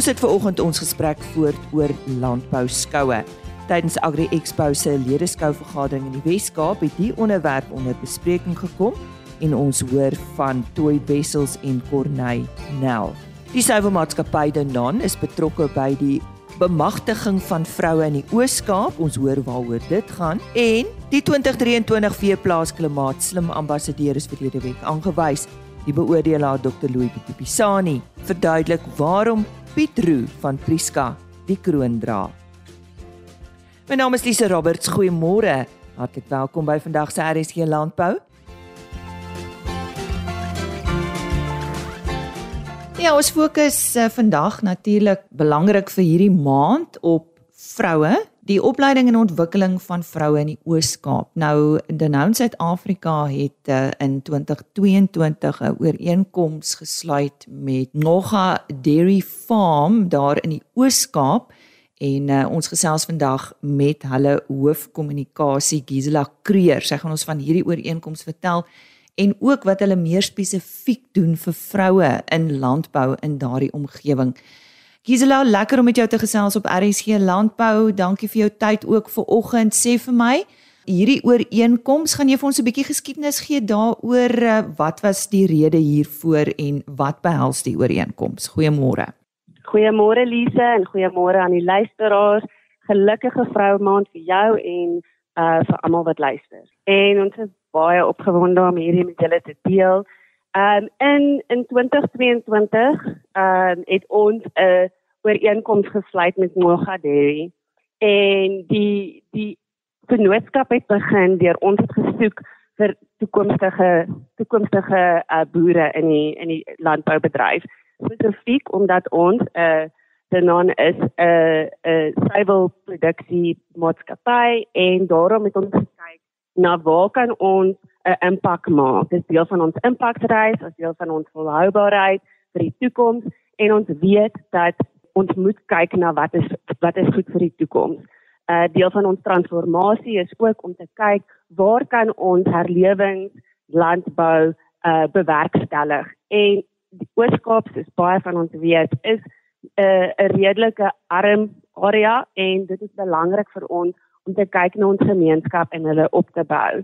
Ons het ver oggend ons gesprek voort oor landbou skoue. Tydens Agri Expo se ledeskou vergadering in die Wes-Kaap het die onderwerp onder bespreking gekom en ons hoor van Toy Wessels en Corneille Nel. Die suiwermaatskappy Danon is betrokke by die bemagtiging van vroue in die Oos-Kaap. Ons hoor waaroor dit gaan en die 2023 Veeplaas Klimaat Slim Ambassadeur is verlede week aangewys. Die beoordelaar Dr. Louis Pisani verduidelik waarom Piet Roo van Priska die kroon dra. My naam is Lise Roberts. Goeiemôre. Hartlik welkom by vandag se RSG Landbou. Ja, ons fokus uh, vandag natuurlik belangrik vir hierdie maand op vroue, die opleiding en ontwikkeling van vroue in die Oos-Kaap. Nou Denoun Suid-Afrika het uh, in 2022 'n ooreenkoms gesluit met Noga Dairy Farm daar in die Oos-Kaap en uh, ons gesels vandag met hulle hoofkommunikasie Gisela Kreer. Sy gaan ons van hierdie ooreenkoms vertel en ook wat hulle meer spesifiek doen vir vroue in landbou in daardie omgewing. Gisela, lekker om met jou te gesels op RSG Landbou. Dankie vir jou tyd ook vir oggend. Sê vir my, hierdie ooreenkoms, gaan jy vir ons 'n bietjie geskiedenis gee daaroor uh, wat was die rede hiervoor en wat behels die ooreenkoms? Goeiemôre. Goeiemôre Lise en goeiemôre aan die luisteraars. Gelukkige Vrouemaand vir jou en uh vir almal wat luister. En ons is baie opgewonde om hierdie met julle te deel. Um in in 2022 um het ons 'n ooreenkoms gesluit met Mogaderi en die die vennootskap het begin deur ons het gesoek vir toekomstige toekomstige uh, boere in die in die landboubedryf. Spesifiek omdat ons 'n uh, Denon is 'n uh, 'n uh, suiwelproduksie maatskappy en daarom het ons na waar kan ons 'n impak maak. Dit is deel van ons impakreis, as deel van ons volhoubaarheid vir die toekoms en ons weet dat ons moet kyk na wat is wat is goed vir die toekoms. 'n uh, Deel van ons transformasie is ook om te kyk waar kan ons herlewings landbou uh bewerkstellig en die Oos-Kaap soos baie van ons weet is 'n uh, 'n redelike arm area en dit is belangrik vir ons om te kyk na ons gemeenskap en hulle op te bou.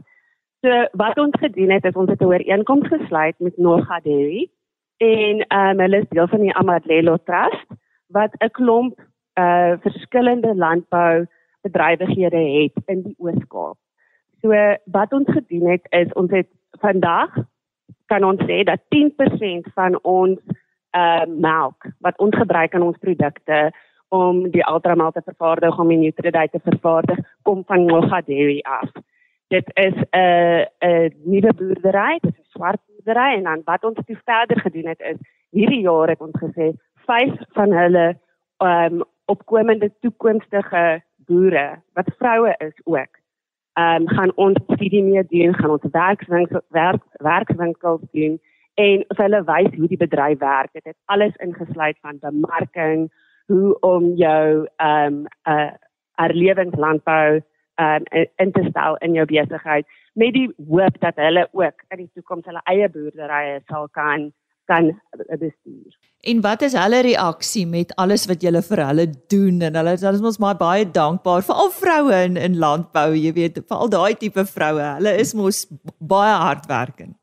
So wat ons gedoen het is ons het 'n ooreenkoms gesluit met Nogaderi en um, hulle is deel van die Amadlelo Trust wat 'n klomp uh verskillende landbou bedrywighede het in die Oos-Kaap. So wat ons gedoen het is ons het vandag kan ons sê dat 10% van ons uh melk wat ons gebruik in ons produkte om die ultramelk te vervaardig om die Nutri-Date te vervaardig kom van Mogaderi af. Dit is 'n uh, 'n uh, nuwe boerdery, dit is 'n swart boerdery en dan wat ons toe verder gedoen het is hierdie jaar het ons gesê vyf van hulle um opkomende toekomstige boere wat vroue is ook um, gaan ons studie mee doen, gaan ons werkswinkels werk werkswinkels doen en hulle wys hoe die bedryf werk. Dit het alles ingesluit van bemarking, hoe om jou ehm um, uh, herlewingslandbou ehm um, in te stel in jou besigheid met die hoop dat hulle ook in die toekoms hulle eie boerderye sal kan kan bestuur. En wat is hulle reaksie met alles wat julle vir hulle doen en hulle hulle is mos maar baie dankbaar vir al vroue in in landbou, jy weet, vir al daai tipe vroue. Hulle is mos baie hardwerkend.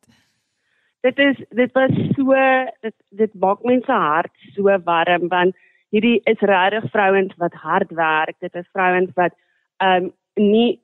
Dit is dit was so dit dit maak mense hart so warm want hierdie is regtig vrouens wat hard werk. Dit is vrouens wat ehm um, nie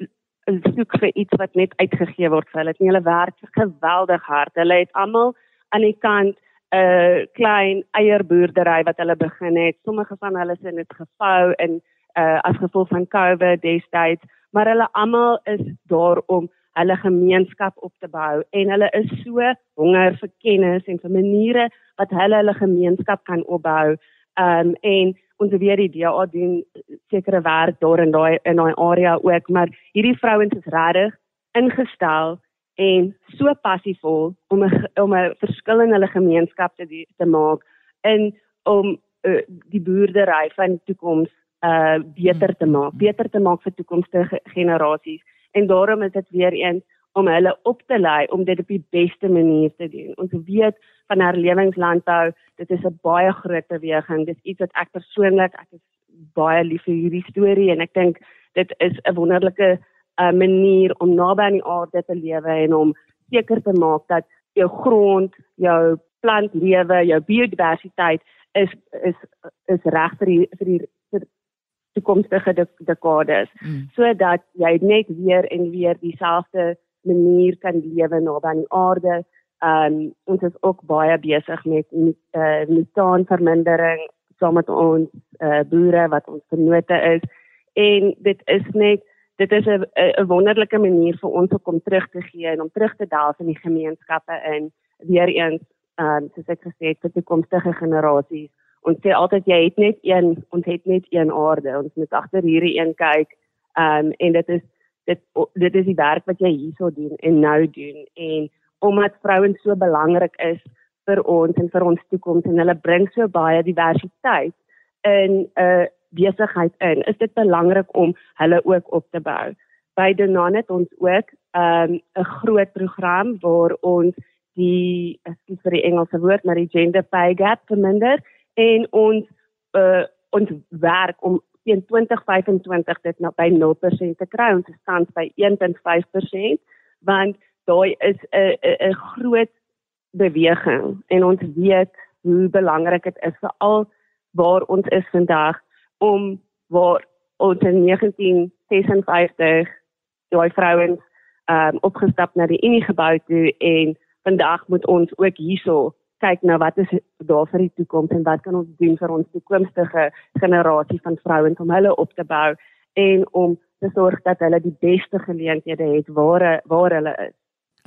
soek vir iets wat net uitgegee word vir hulle. Hulle werk geweldig hard. Hulle het almal aan die kant 'n klein eierboerdery wat hulle begin het. Sommige van hulle is in dit gevou in uh as gevolg van COVID destyds, maar hulle almal is daar om hulle gemeenskap op te bou en hulle is so honger vir kennis en vir maniere wat hulle hulle gemeenskap kan opbou. Um en ons weet die DA doen sekere werk daar in daai in daai area ook, maar hierdie vrouens is regtig ingestel en so passievol om 'n om 'n verskil in hulle gemeenskap te te maak in om uh, die boerdery van die toekoms uh beter te maak, beter te maak vir toekomstige generasies. En daarom is dit weer eens om hulle op te lei om dit op die beste manier te doen. Ons weet van herlewingslandbou, dit is 'n baie groot beweging. Dit is iets wat ek persoonlik, ek is baie lief vir hierdie storie en ek dink dit is 'n wonderlike uh, manier om naby aan die aarde te lewe en om seker te maak dat jou grond, jou plantlewe, jou biodiversiteit is is is reg vir die vir die vir toekomstige dekades mm. sodat jy net weer en weer dieselfde manier kan lewe naby aan die aarde. Um ons is ook baie besig met uh, metaanvermindering saam met ons uh, boere wat ons vennote is en dit is net dit is 'n 'n wonderlike manier vir ons om terug te gee en om terug te delf in die gemeenskappe in weer eens um, soos ek gesê het vir toekomstige generasies. Ons sê altyd jy het net een, ons het net een aarde. Ons moet agter hierdie een kyk. Um, en dit is dit dit is die werk wat jy hierso doen en nou doen en omdat vrouens so belangrik is vir ons en vir ons toekoms en hulle bring so baie diversiteit in 'n uh, besigheid in, is dit belangrik om hulle ook op te bou. By Donan het ons ook 'n um, groot program waar ons die ekskuus vir die Engelse woord, maar die gender pay gap verminder en ons uh, ons werk om teen 2025 dit nou by 0% te kry. Ons is tans by 1.5% want daai is 'n 'n groot beweging en ons weet hoe belangrik dit is vir al waar ons is vandag om waar ons in 1956 daai vrouens ehm um, opgestap na die Unie gebou toe en vandag moet ons ook hierso kyk na wat is daar vir die toekoms en wat kan ons doen vir ons toekomstige generasie van vrouens om hulle op te bou en om te sorg dat hulle die beste geleenthede het waar waar hulle is.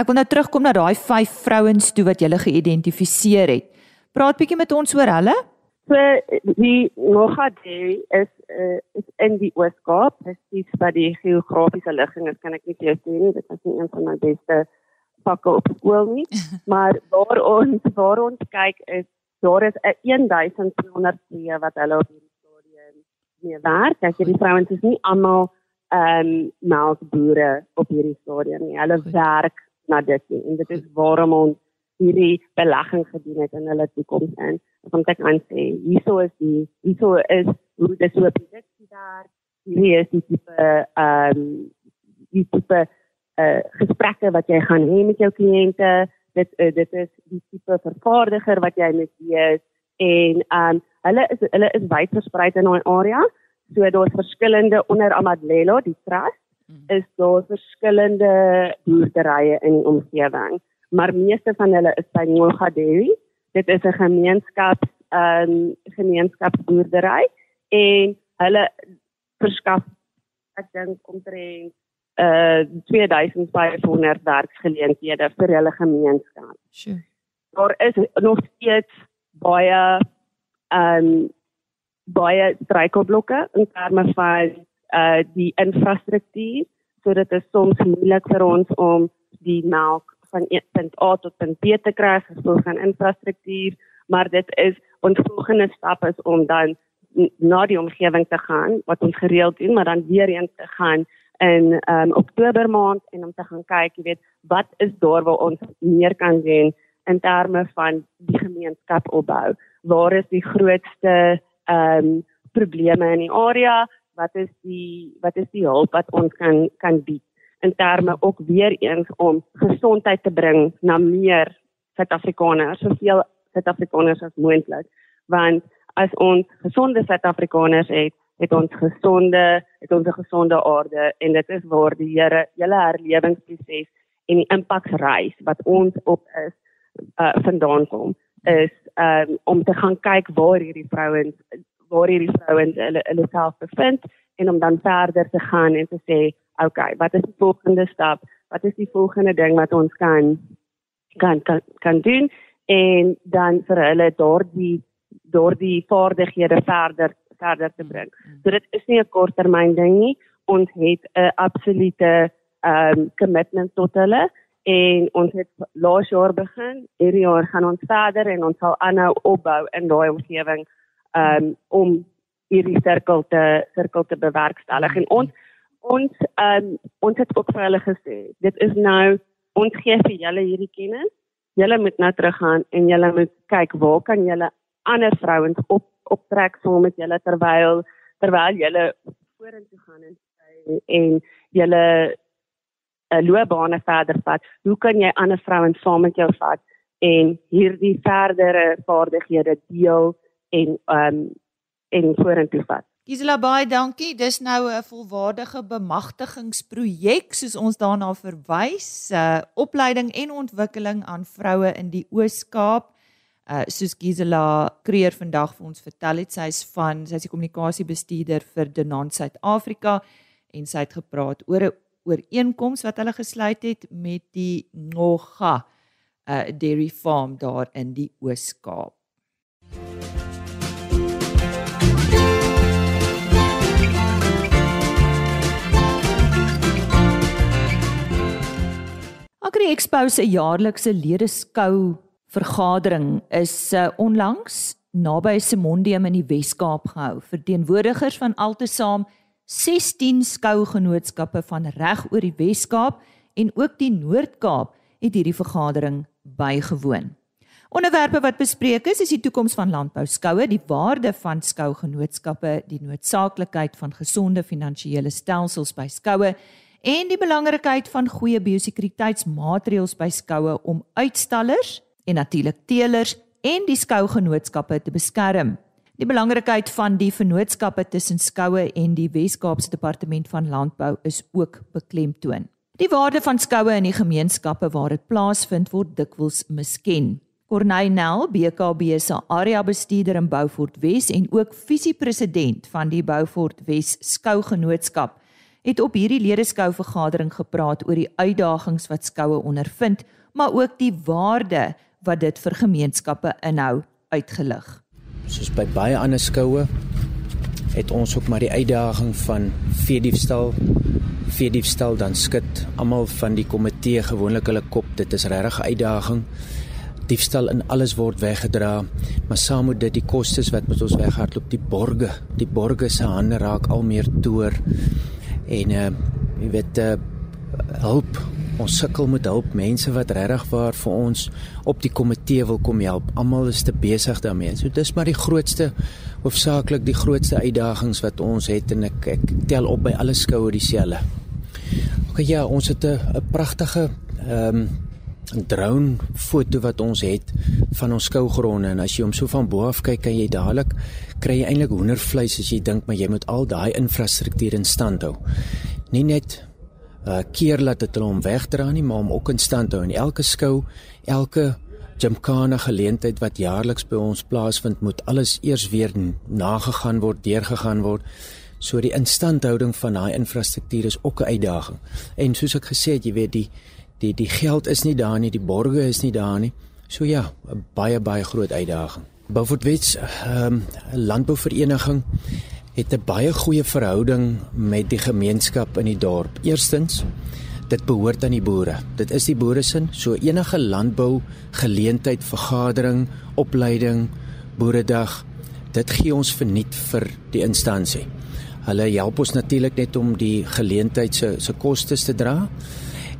Ek wil nou terugkom na daai vyf vrouens toe wat jy geïdentifiseer het. Praat bietjie met ons oor hulle. So die Mogaderi is uh, is in die Oos-Kaap, presies by die geografiese ligging, dit kan ek nie vir jou sê nie, dit is nie een van my beste pakke op skool nie, maar waar ons waar ons kyk is daar is 'n 1200 vrye wat hulle op hierdie stadium mee werk. Kyk, hierdie vrouens is nie almal ehm um, melkbore op hierdie stadium nie. Hulle werk na dit nie. en dit is waarom ons hierdie belegging gedoen het in hulle toekoms in. Om te kan sê, hierso is die hierso is hoe dit so produksie daar. Hier is die tipe ehm um, die tipe uh, gesprekke wat jy gaan hê met jou kliënte. Dit uh, dit is die tipe vervaardiger wat jy moet wees en ehm um, hulle is hulle is wyd versprei in daai area. So daar's verskillende onder Amadlelo, die trust mhm. is daar verskillende boerderye in die omgewing maar meeste van hulle is by Mogadeli. Dit is 'n gemeenskap, 'n um, gemeenskapsboerdery en hulle verskaf ek dink omtrent uh 2500 werksgeleenthede vir hulle gemeenskap. Sure. Daar is nog steeds baie um baie struikelblokke in terme van uh die infrastruktuur, so dit is soms moeilik vir ons om die melk van punt A tot punt B te kry gevolg van infrastruktuur, maar dit is ons volgende stap is om dan na die omgewing te gaan wat ons gereeld doen, maar dan weer eens te gaan in um, Oktober maand en om te gaan kyk, jy weet, wat is daar waar ons meer kan doen in terme van die gemeenskap opbou. Waar is die grootste um, probleme in die area? Wat is die wat is die hulp wat ons kan kan bied? in terme ook weer eens om gesondheid te bring na meer Suid-Afrikaners, soveel Suid-Afrikaners as moontlik. Want as ons gesonde Suid-Afrikaners het, het ons gesonde, het ons 'n gesonde aarde en dit is waar die Here julle herlewingsproses en die impaksreis wat ons op is uh, vandaan kom is um, om te gaan kyk waar hierdie vrouens waar hierdie vrouens hulle hulle self bevind en om dan verder te gaan en te sê okay, wat is die volgende stap? Wat is die volgende ding wat ons kan kan kan, kan doen en dan vir hulle daardie daardie vaardighede verder verder te bring. So dit is nie 'n korttermyn ding nie. Ons het 'n absolute ehm um, commitment tot hulle en ons het laas jaar begin. Hierdie jaar gaan ons verder en ons sal aanhou opbou in daai omgewing ehm um, om hierdie sirkel te sirkel te bewerkstellig en ons ons um, ons het ook vir hulle gesê, dit is nou ons gee vir julle hierdie kennis. Julle moet nou teruggaan en julle moet kyk waar kan julle ander vrouens op optrek saam met julle terwyl terwyl julle vorentoe gaan en en julle 'n uh, loopbane verder vat. Hoe kan jy ander vrouens saam met jou vat en hierdie verdere vaardighede deel en um en vorentoe vat? Gisela baie dankie. Dis nou 'n volwaardige bemagtigingsprojek soos ons daarna verwys, uh opleiding en ontwikkeling aan vroue in die Oos-Kaap. Uh soos Gisela Kreer vandag vir ons vertel het, sy's van sy's die kommunikasiebestuurder vir Denon Suid-Afrika en sy het gepraat oor 'n ooreenkoms wat hulle gesluit het met die Ngoga uh dairy farm daar in die Oos-Kaap. Agri Expo se jaarlikse ledeskou vergadering is uh, onlangs naby Simondium in die Wes-Kaap gehou. Verteenwoordigers van altesaam 16 skougenootskappe van reg oor die Wes-Kaap en ook die Noord-Kaap het hierdie vergadering bygewoon. Onderwerpe wat bespreek is, is die toekoms van landbouskoue, die waarde van skougenootskappe, die noodsaaklikheid van gesonde finansiële stelsels by skoue en die belangrikheid van goeie biosekuriteitsmaatreëls by skoue om uitstallers en natuurlik teelers en die skougenootskappe te beskerm. Die belangrikheid van die vennootskappe tussen skoue en die Wes-Kaapse Departement van Landbou is ook beklemtoon. Die waarde van skoue in die gemeenskappe waar dit plaasvind word dikwels misken. Corneil Nel, BKB se area bestuurder in Beaufort Wes en ook visiepresident van die Beaufort Wes skougenootskap, het op hierdie ledeskou vergadering gepraat oor die uitdagings wat skoue ondervind, maar ook die waarde wat dit vir gemeenskappe inhou, uitgelig. Soos by baie ander skoue het ons ook maar die uitdaging van veediefstal. Veediefstal dan skud almal van die komitee gewoonlik hulle kop. Dit is regtig 'n uitdaging. Diefstal in alles word weggedra maar saam met dit die kostes wat met ons weghardloop die borge die borge se hande raak al meer toer en uh jy weet uh hulp ons sukkel met hulp mense wat regtig waar vir ons op die komitee wil kom help. Almal is te besig daarmee. So dis maar die grootste hoofsaaklik die grootste uitdagings wat ons het en ek ek tel op by alle skoue dieselfde Ok ja, ons het 'n pragtige ehm um, 'n drone foto wat ons het van ons skougronde. En as jy hom so van bo af kyk kan jy dadelik kry jy eintlik hoendervleis as jy dink maar jy moet al daai infrastruktuur in stand hou. Nie net uh keer laat dit hulle hom wegdra nie, maar om ook in stand hou en elke skou, elke Gymkhana geleentheid wat jaarliks by ons plaasvind, moet alles eers weer nagegaan word, deurgegaan word. So die instandhouding van daai infrastruktuur is ook 'n uitdaging. En soos ek gesê het, jy weet die die die geld is nie daar nie, die borge is nie daar nie. So ja, 'n baie baie groot uitdaging. Beaufort Wits ehm um, landbouvereniging het 'n baie goeie verhouding met die gemeenskap in die dorp. Eerstens dit behoort aan die boere. Dit is die boere se, so enige landbou geleentheid, vergadering, opleiding, boeredag, dit gee ons verniet vir die instansie. Hulle help ons natuurlik net om die geleentheid se se kostes te dra.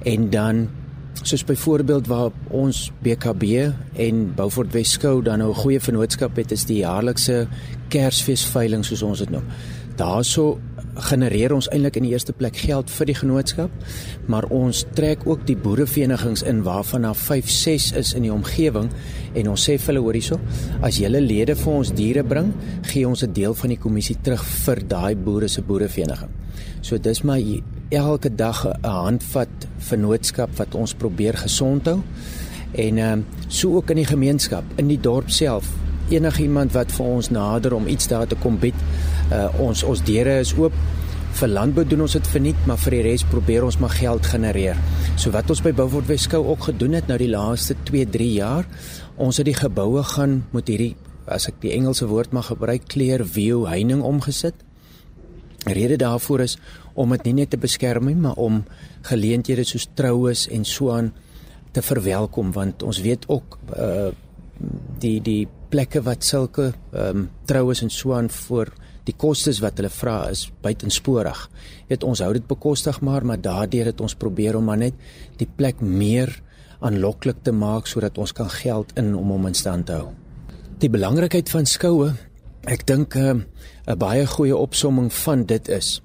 En dan soos byvoorbeeld waar ons BKB en Beaufort Weskou dan nou 'n goeie vennootskap het, is die jaarlikse Kersfeesveiling soos ons dit noem. Daarso genereer ons eintlik in die eerste plek geld vir die genootskap, maar ons trek ook die boereverenigings in waarvan daar 5, 6 is in die omgewing en ons sê vir hulle hoor hierso, as julle lede vir ons diere bring, gee ons 'n deel van die kommissie terug vir daai boere se boerevereniging. So dis maar elke dag 'n handvat vennootskap wat ons probeer gesond hou. En ehm um, so ook in die gemeenskap, in die dorp self, enige iemand wat vir ons nader om iets daar te kom bied. Uh ons ons deure is oop. Vir landbou doen ons dit verniet, maar vir die res probeer ons maar geld genereer. So wat ons by Beaufort Weskou ook gedoen het nou die laaste 2, 3 jaar, ons het die geboue gaan met hierdie as ek die Engelse woord mag gebruik, clear view heining omgesit. Rede daarvoor is om dit nie net te beskerm nie, maar om geleenthede soos troues en so aan te verwelkom want ons weet ook uh die die plekke wat sulke ehm um, troues en so aan voor Die kostes wat hulle vra is buitensporig. Weet ons hou dit bekostig maar, maar daardeur het ons probeer om maar net die plek meer aanloklik te maak sodat ons kan geld in om hom in stand te hou. Die belangrikheid van skoue, ek dink eh, 'n uh, baie goeie opsomming van dit is.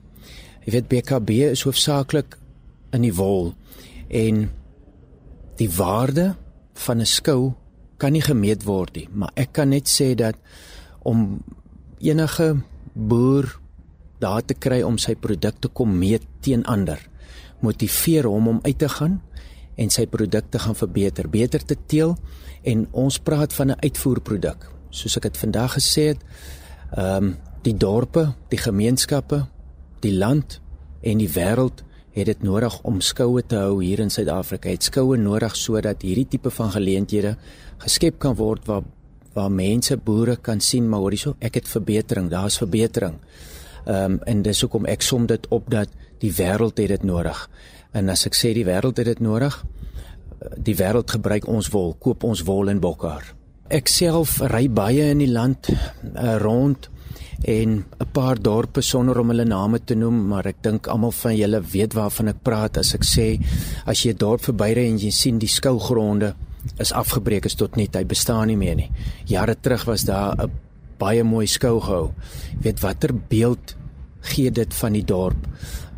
Jy weet BKB is hoofsaaklik in die wol en die waarde van 'n skou kan nie gemeet word nie, maar ek kan net sê dat om enige boer daar te kry om sy produkte kom meet teen ander motiveer hom om uit te gaan en sy produkte gaan verbeter, beter te teel en ons praat van 'n uitvoerproduk. Soos ek dit vandag gesê het, ehm um, die dorpe, die gemeenskappe, die land en die wêreld het dit nodig om skoue te hou hier in Suid-Afrika. Het skoue nodig sodat hierdie tipe van geleenthede geskep kan word waar waar mense boere kan sien maar hoorie so ek het verbetering, daar's verbetering. Ehm um, en dis hoekom ek som dit op dat die wêreld het dit nodig. En as ek sê die wêreld het dit nodig, die wêreld gebruik ons wol, koop ons wol en bokhaar. Ek self ry baie in die land uh, rond en 'n paar dorpe sonder om hulle name te noem, maar ek dink almal van julle weet waarvan ek praat as ek sê as jy 'n dorp verbyry en jy sien die skougronde is afgebreek is tot net hy bestaan nie meer nie. Jare terug was daar 'n baie mooi skou gehou. Weet watter beeld gee dit van die dorp?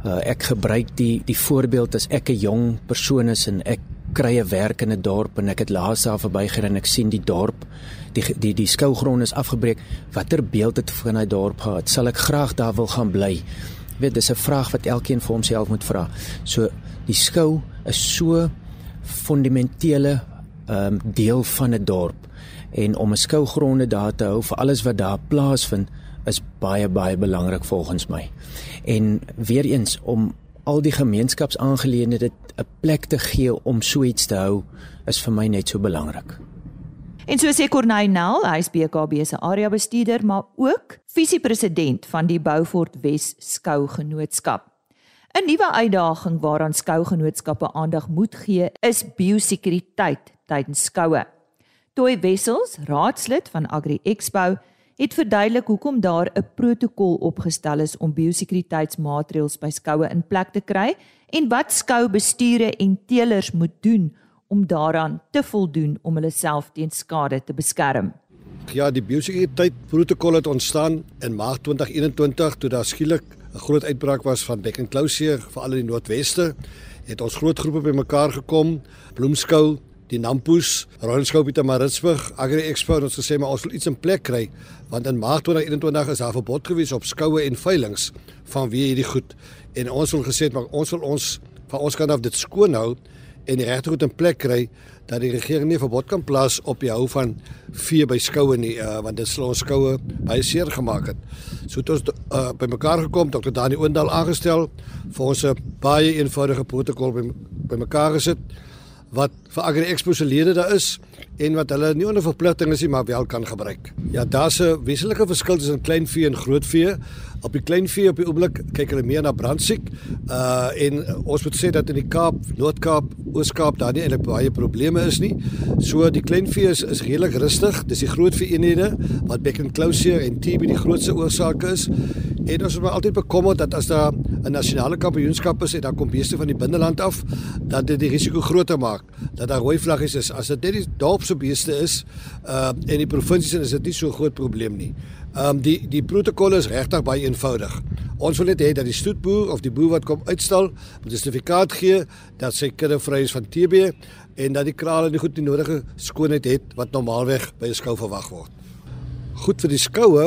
Uh, ek gebruik die die voorbeeld as ek 'n jong persoon is en ek kry 'n werk in 'n dorp en ek het laas daar verbygery en ek sien die dorp die die die skougrond is afgebreek. Watter beeld het van daai dorp gehad? Sal ek graag daar wil gaan bly? Jy weet dis 'n vraag wat elkeen vir homself moet vra. So die skou is so fundamentele um, deel van 'n dorp en om 'n skougronde daar te hou vir alles wat daar plaasvind is baie baie belangrik volgens my. En weer eens om al die gemeenskapsaangeleenthede 'n plek te gee om so iets te hou is vir my net so belangrik. En so sê Corneil Nel, hy is BKB se area bestuurder, maar ook visiepresident van die Beaufort Wes Skougenootskap. 'n Nuwe uitdaging waaraan skougenootskappe aandag moet gee, is biosekuriteit tydens skoue. Toy Wessels, raadslid van Agri Expo, het verduidelik hoekom daar 'n protokol opgestel is om biosekuriteitsmaatreëls by skoue in plek te kry en wat skoubestuure en teelers moet doen om daaraan te voldoen om hulle self teen skade te beskerm. Ja, die biosekuriteit protokol het ontstaan in Maart 2021 toe daar skielik 'n groot uitbraak was van bek en klouseer veral in die Noordweste. Het ons groot groepe bymekaar gekom, bloemskou, die Nampus, Royalskou Pieter Maritzburg, Agri Expo het ons gesê maar ons wil iets in plek kry want in Maart 2021 is daar verbod gewees op skoue en veilinge van wie hierdie goed en ons wil gesê maar ons wil ons van ons kant af dit skoon hou en die regte goed in plek kry dat die regering nie verbod kan plaas op die hou van vee by skoue nie uh, want dit sal ons skoue baie seer gemaak het. So het ons uh, by mekaar gekom, Dr. Dani Oendal aangestel vir ons 'n baie eenvoudige protokol by, by mekaar gesit wat vir Agri Expo se lede daar is en wat hulle nie onder verpligting is nie maar wel kan gebruik. Ja, daar's 'n wesenlike verskil tussen klein vee en groot vee. Op die klein vee op die oomblik kyk hulle meer na brandsiek. Uh en ons moet sê dat in die Kaap, Noord-Kaap, Oos-Kaap daar nie eintlik baie probleme is nie. So die klein vee is, is redelik rustig. Dis die groot vee eenhede wat bek en closure en TB die grootste oorsake is. En ons moet altyd bekommer dat as daar 'n nasionale kampioenskap is en dan kom beeste van die binneland af, dat dit die risiko groter maak dat daar rooi vlaggies is. As dit net die dorpse beeste is, uh en die provinsies is dit nie so groot probleem nie. Um die die protokol is regtig baie eenvoudig. Ons wil net hê dat die stoetboer of die boer wat kom uitstal, 'n sertifikaat gee dat sy kudde vry is van TB en dat die krale die goed die nodige skoonheid het wat normaalweg by 'n skou verwag word goed vir die skoue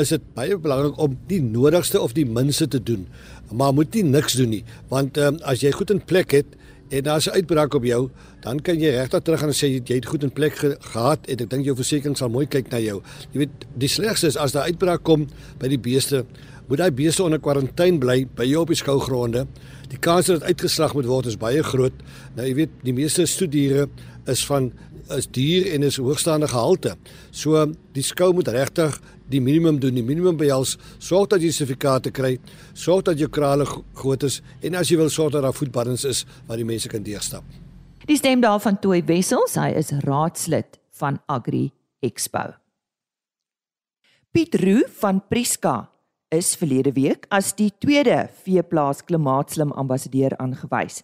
is dit baie belangrik om die nodigste of die minste te doen. Maar moet nie niks doen nie, want um, as jy goed in plek het en daar's 'n uitbraak op jou, dan kan jy regtig terug gaan en sê jy het goed in plek ge gehad en ek dink jou versekerings sal mooi kyk na jou. Jy weet, die slegste is as daar uitbraak kom by die beeste, moet daai beeste onder kwarantyne bly by jou op die skougronde. Die kans dat dit uitgeslag moet word is baie groot. Nou jy weet, die meeste stoediere is van is duur en is hoogstaande gehalte. So die skou moet regtig die minimum doen, die minimum behels, sorg dat jy sertifikate kry, sorg dat jou krale groot is en as jy wil sorg dat daar voetbaddens is waar die mense kan deurstap. Die stem daarvan Toy Wessels, hy is raadslid van Agri Expo. Piet Roo van Priska is verlede week as die tweede veeplaas klimaatslim ambassadeur aangewys.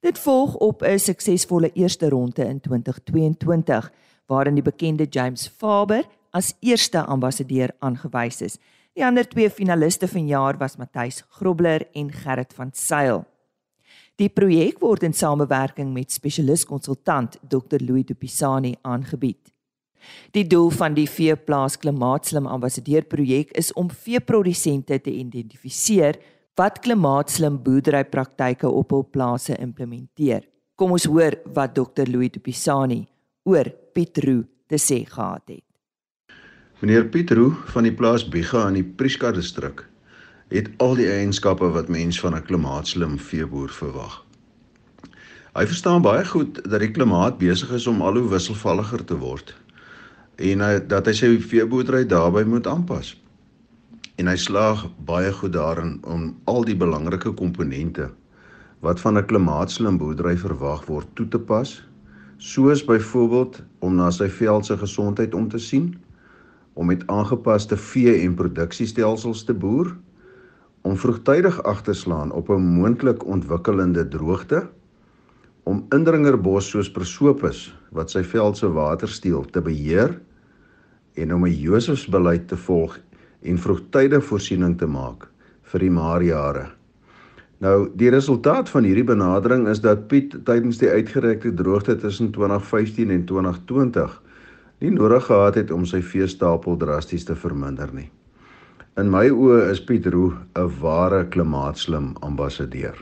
Dit volg op 'n suksesvolle eerste ronde in 2022 waarin die bekende James Faber as eerste ambassadeur aangewys is. Die ander twee finaliste vanjaar was Matthys Grobler en Gerrit van Sail. Die projek word in samewerking met spesialis konsultant Dr Louis Du Pisani aangebied. Die doel van die veeplaas klimaatslim ambassadeur projek is om veeprodusente te identifiseer wat klimaatslim boerderypraktyke op hul plase implementeer. Kom ons hoor wat Dr Louis Du Pisani oor Pietro te sê gehad het. Meneer Pietro van die plaas Biga in die Prieska distrik het al die eienskappe wat mens van 'n klimaatslim veeboer verwag. Hy verstaan baie goed dat die klimaat besig is om al hoe wisselvalliger te word en hy, dat hy sy veeboerdery daarbey moet aanpas. En hy slaag baie goed daarin om al die belangrike komponente wat van 'n klimaatslim boerdery verwag word toe te pas, soos byvoorbeeld om na sy veld se gesondheid om te sien, om met aangepaste vee en produksiestelsels te boer, om vroegtydig agterslaan op 'n moontlik ontwikkelende droogte, om indringerbos soos prosopis wat sy veld se water steel te beheer en om 'n Josefsbeleid te volg en vroegtydige voorsiening te maak vir die maarjare. Nou, die resultaat van hierdie benadering is dat Piet tydens die uitgerekte droogte tussen 2015 en 2020 nie nodig gehad het om sy veestapel drasties te verminder nie. In my oë is Piet Roo 'n ware klimaatslim ambassadeur.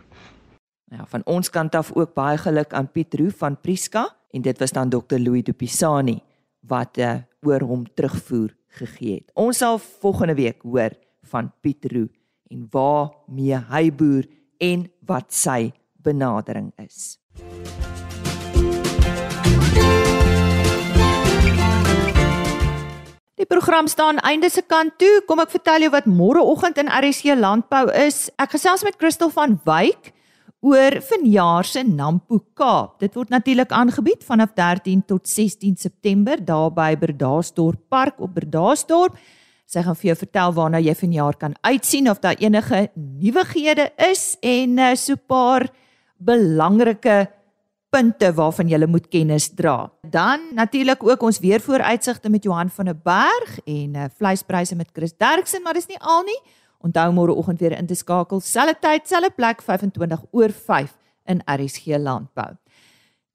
Ja, van ons kant af ook baie geluk aan Piet Roo van Priska en dit was dan Dr Louis Du Pisani wat uh, oor hom terugvoer gegee het. Ons sal volgende week hoor van Piet Roo en waar mee hy boer en wat sy benadering is. Program staan einde se kant toe. Kom ek vertel jou wat môreoggend in RSC Landbou is. Ek gesels met Christel van Wyk oor vanjaar se Nampo Kaap. Dit word natuurlik aangebied vanaf 13 tot 16 September daar by Berdaasdorp Park op Berdaasdorp. Sy gaan vir jou vertel waarna jy vanjaar kan uitsien of daar enige nuwighede is en uh, so 'n paar belangrike punte waarvan jy moet kennis dra. Dan natuurlik ook ons weer vooruitsigte met Johan van der Berg en uh, vleispryse met Chris Derksen, maar dis nie al nie. Onthou môre oggend weer in te skakel, selfde tyd, selfde plek 25 oor 5 in RSG Landbou.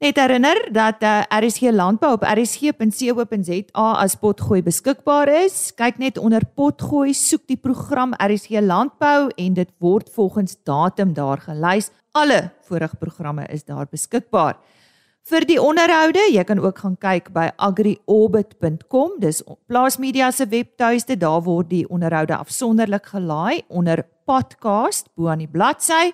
Net herinner dat uh, eh, RSG Landbou op rsg.co.za as potgooi beskikbaar is. Kyk net onder potgooi, soek die program RSG Landbou en dit word volgens datum daar gelys. Alle vorige programme is daar beskikbaar. Vir die onderhoude, jy kan ook gaan kyk by agriorbit.com. Dis Plaas Media se webtuiste. Daar word die onderhoude afsonderlik gelaai onder podcast bo aan die bladsy.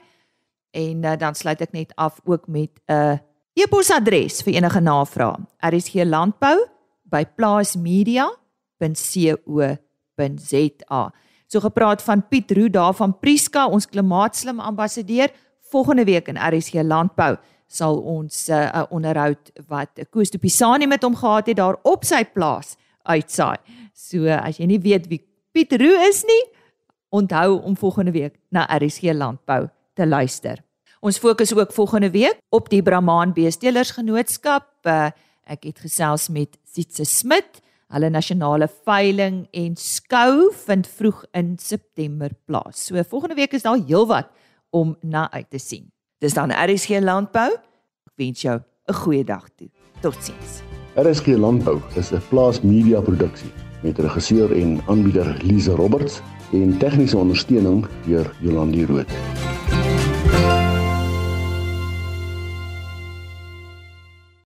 En uh, dan sluit ek net af ook met 'n uh, e-posadres vir enige navrae. rsglandbou@plaasmedia.co.za. So gepraat van Piet Roo daar van Priska, ons klimaatslim ambassadeur volgende week in RSG Landbou sal ons eh, 'n uh, onderhoud wat Koos de Pisani met hom gehad het daar op sy plaas uitsaai. So as jy nie weet wie Piet Roo is nie, onthou om volgende week na RSG Landbou te luister. Ons fokus ook volgende week op die Brahman Beestelers Genootskap. Uh, ek het gesels met Sietse Smit. Hulle nasionale veiling en skou vind vroeg in September plaas. So volgende week is daar heelwat om na uit te sien. Dis dan RSG Landbou. Ek wens jou 'n goeie dag toe. Totsiens. RSG Landbou is 'n plaas media produksie met regisseur en aanbieder Lize Roberts en tegniese ondersteuning deur Jolande Rooi.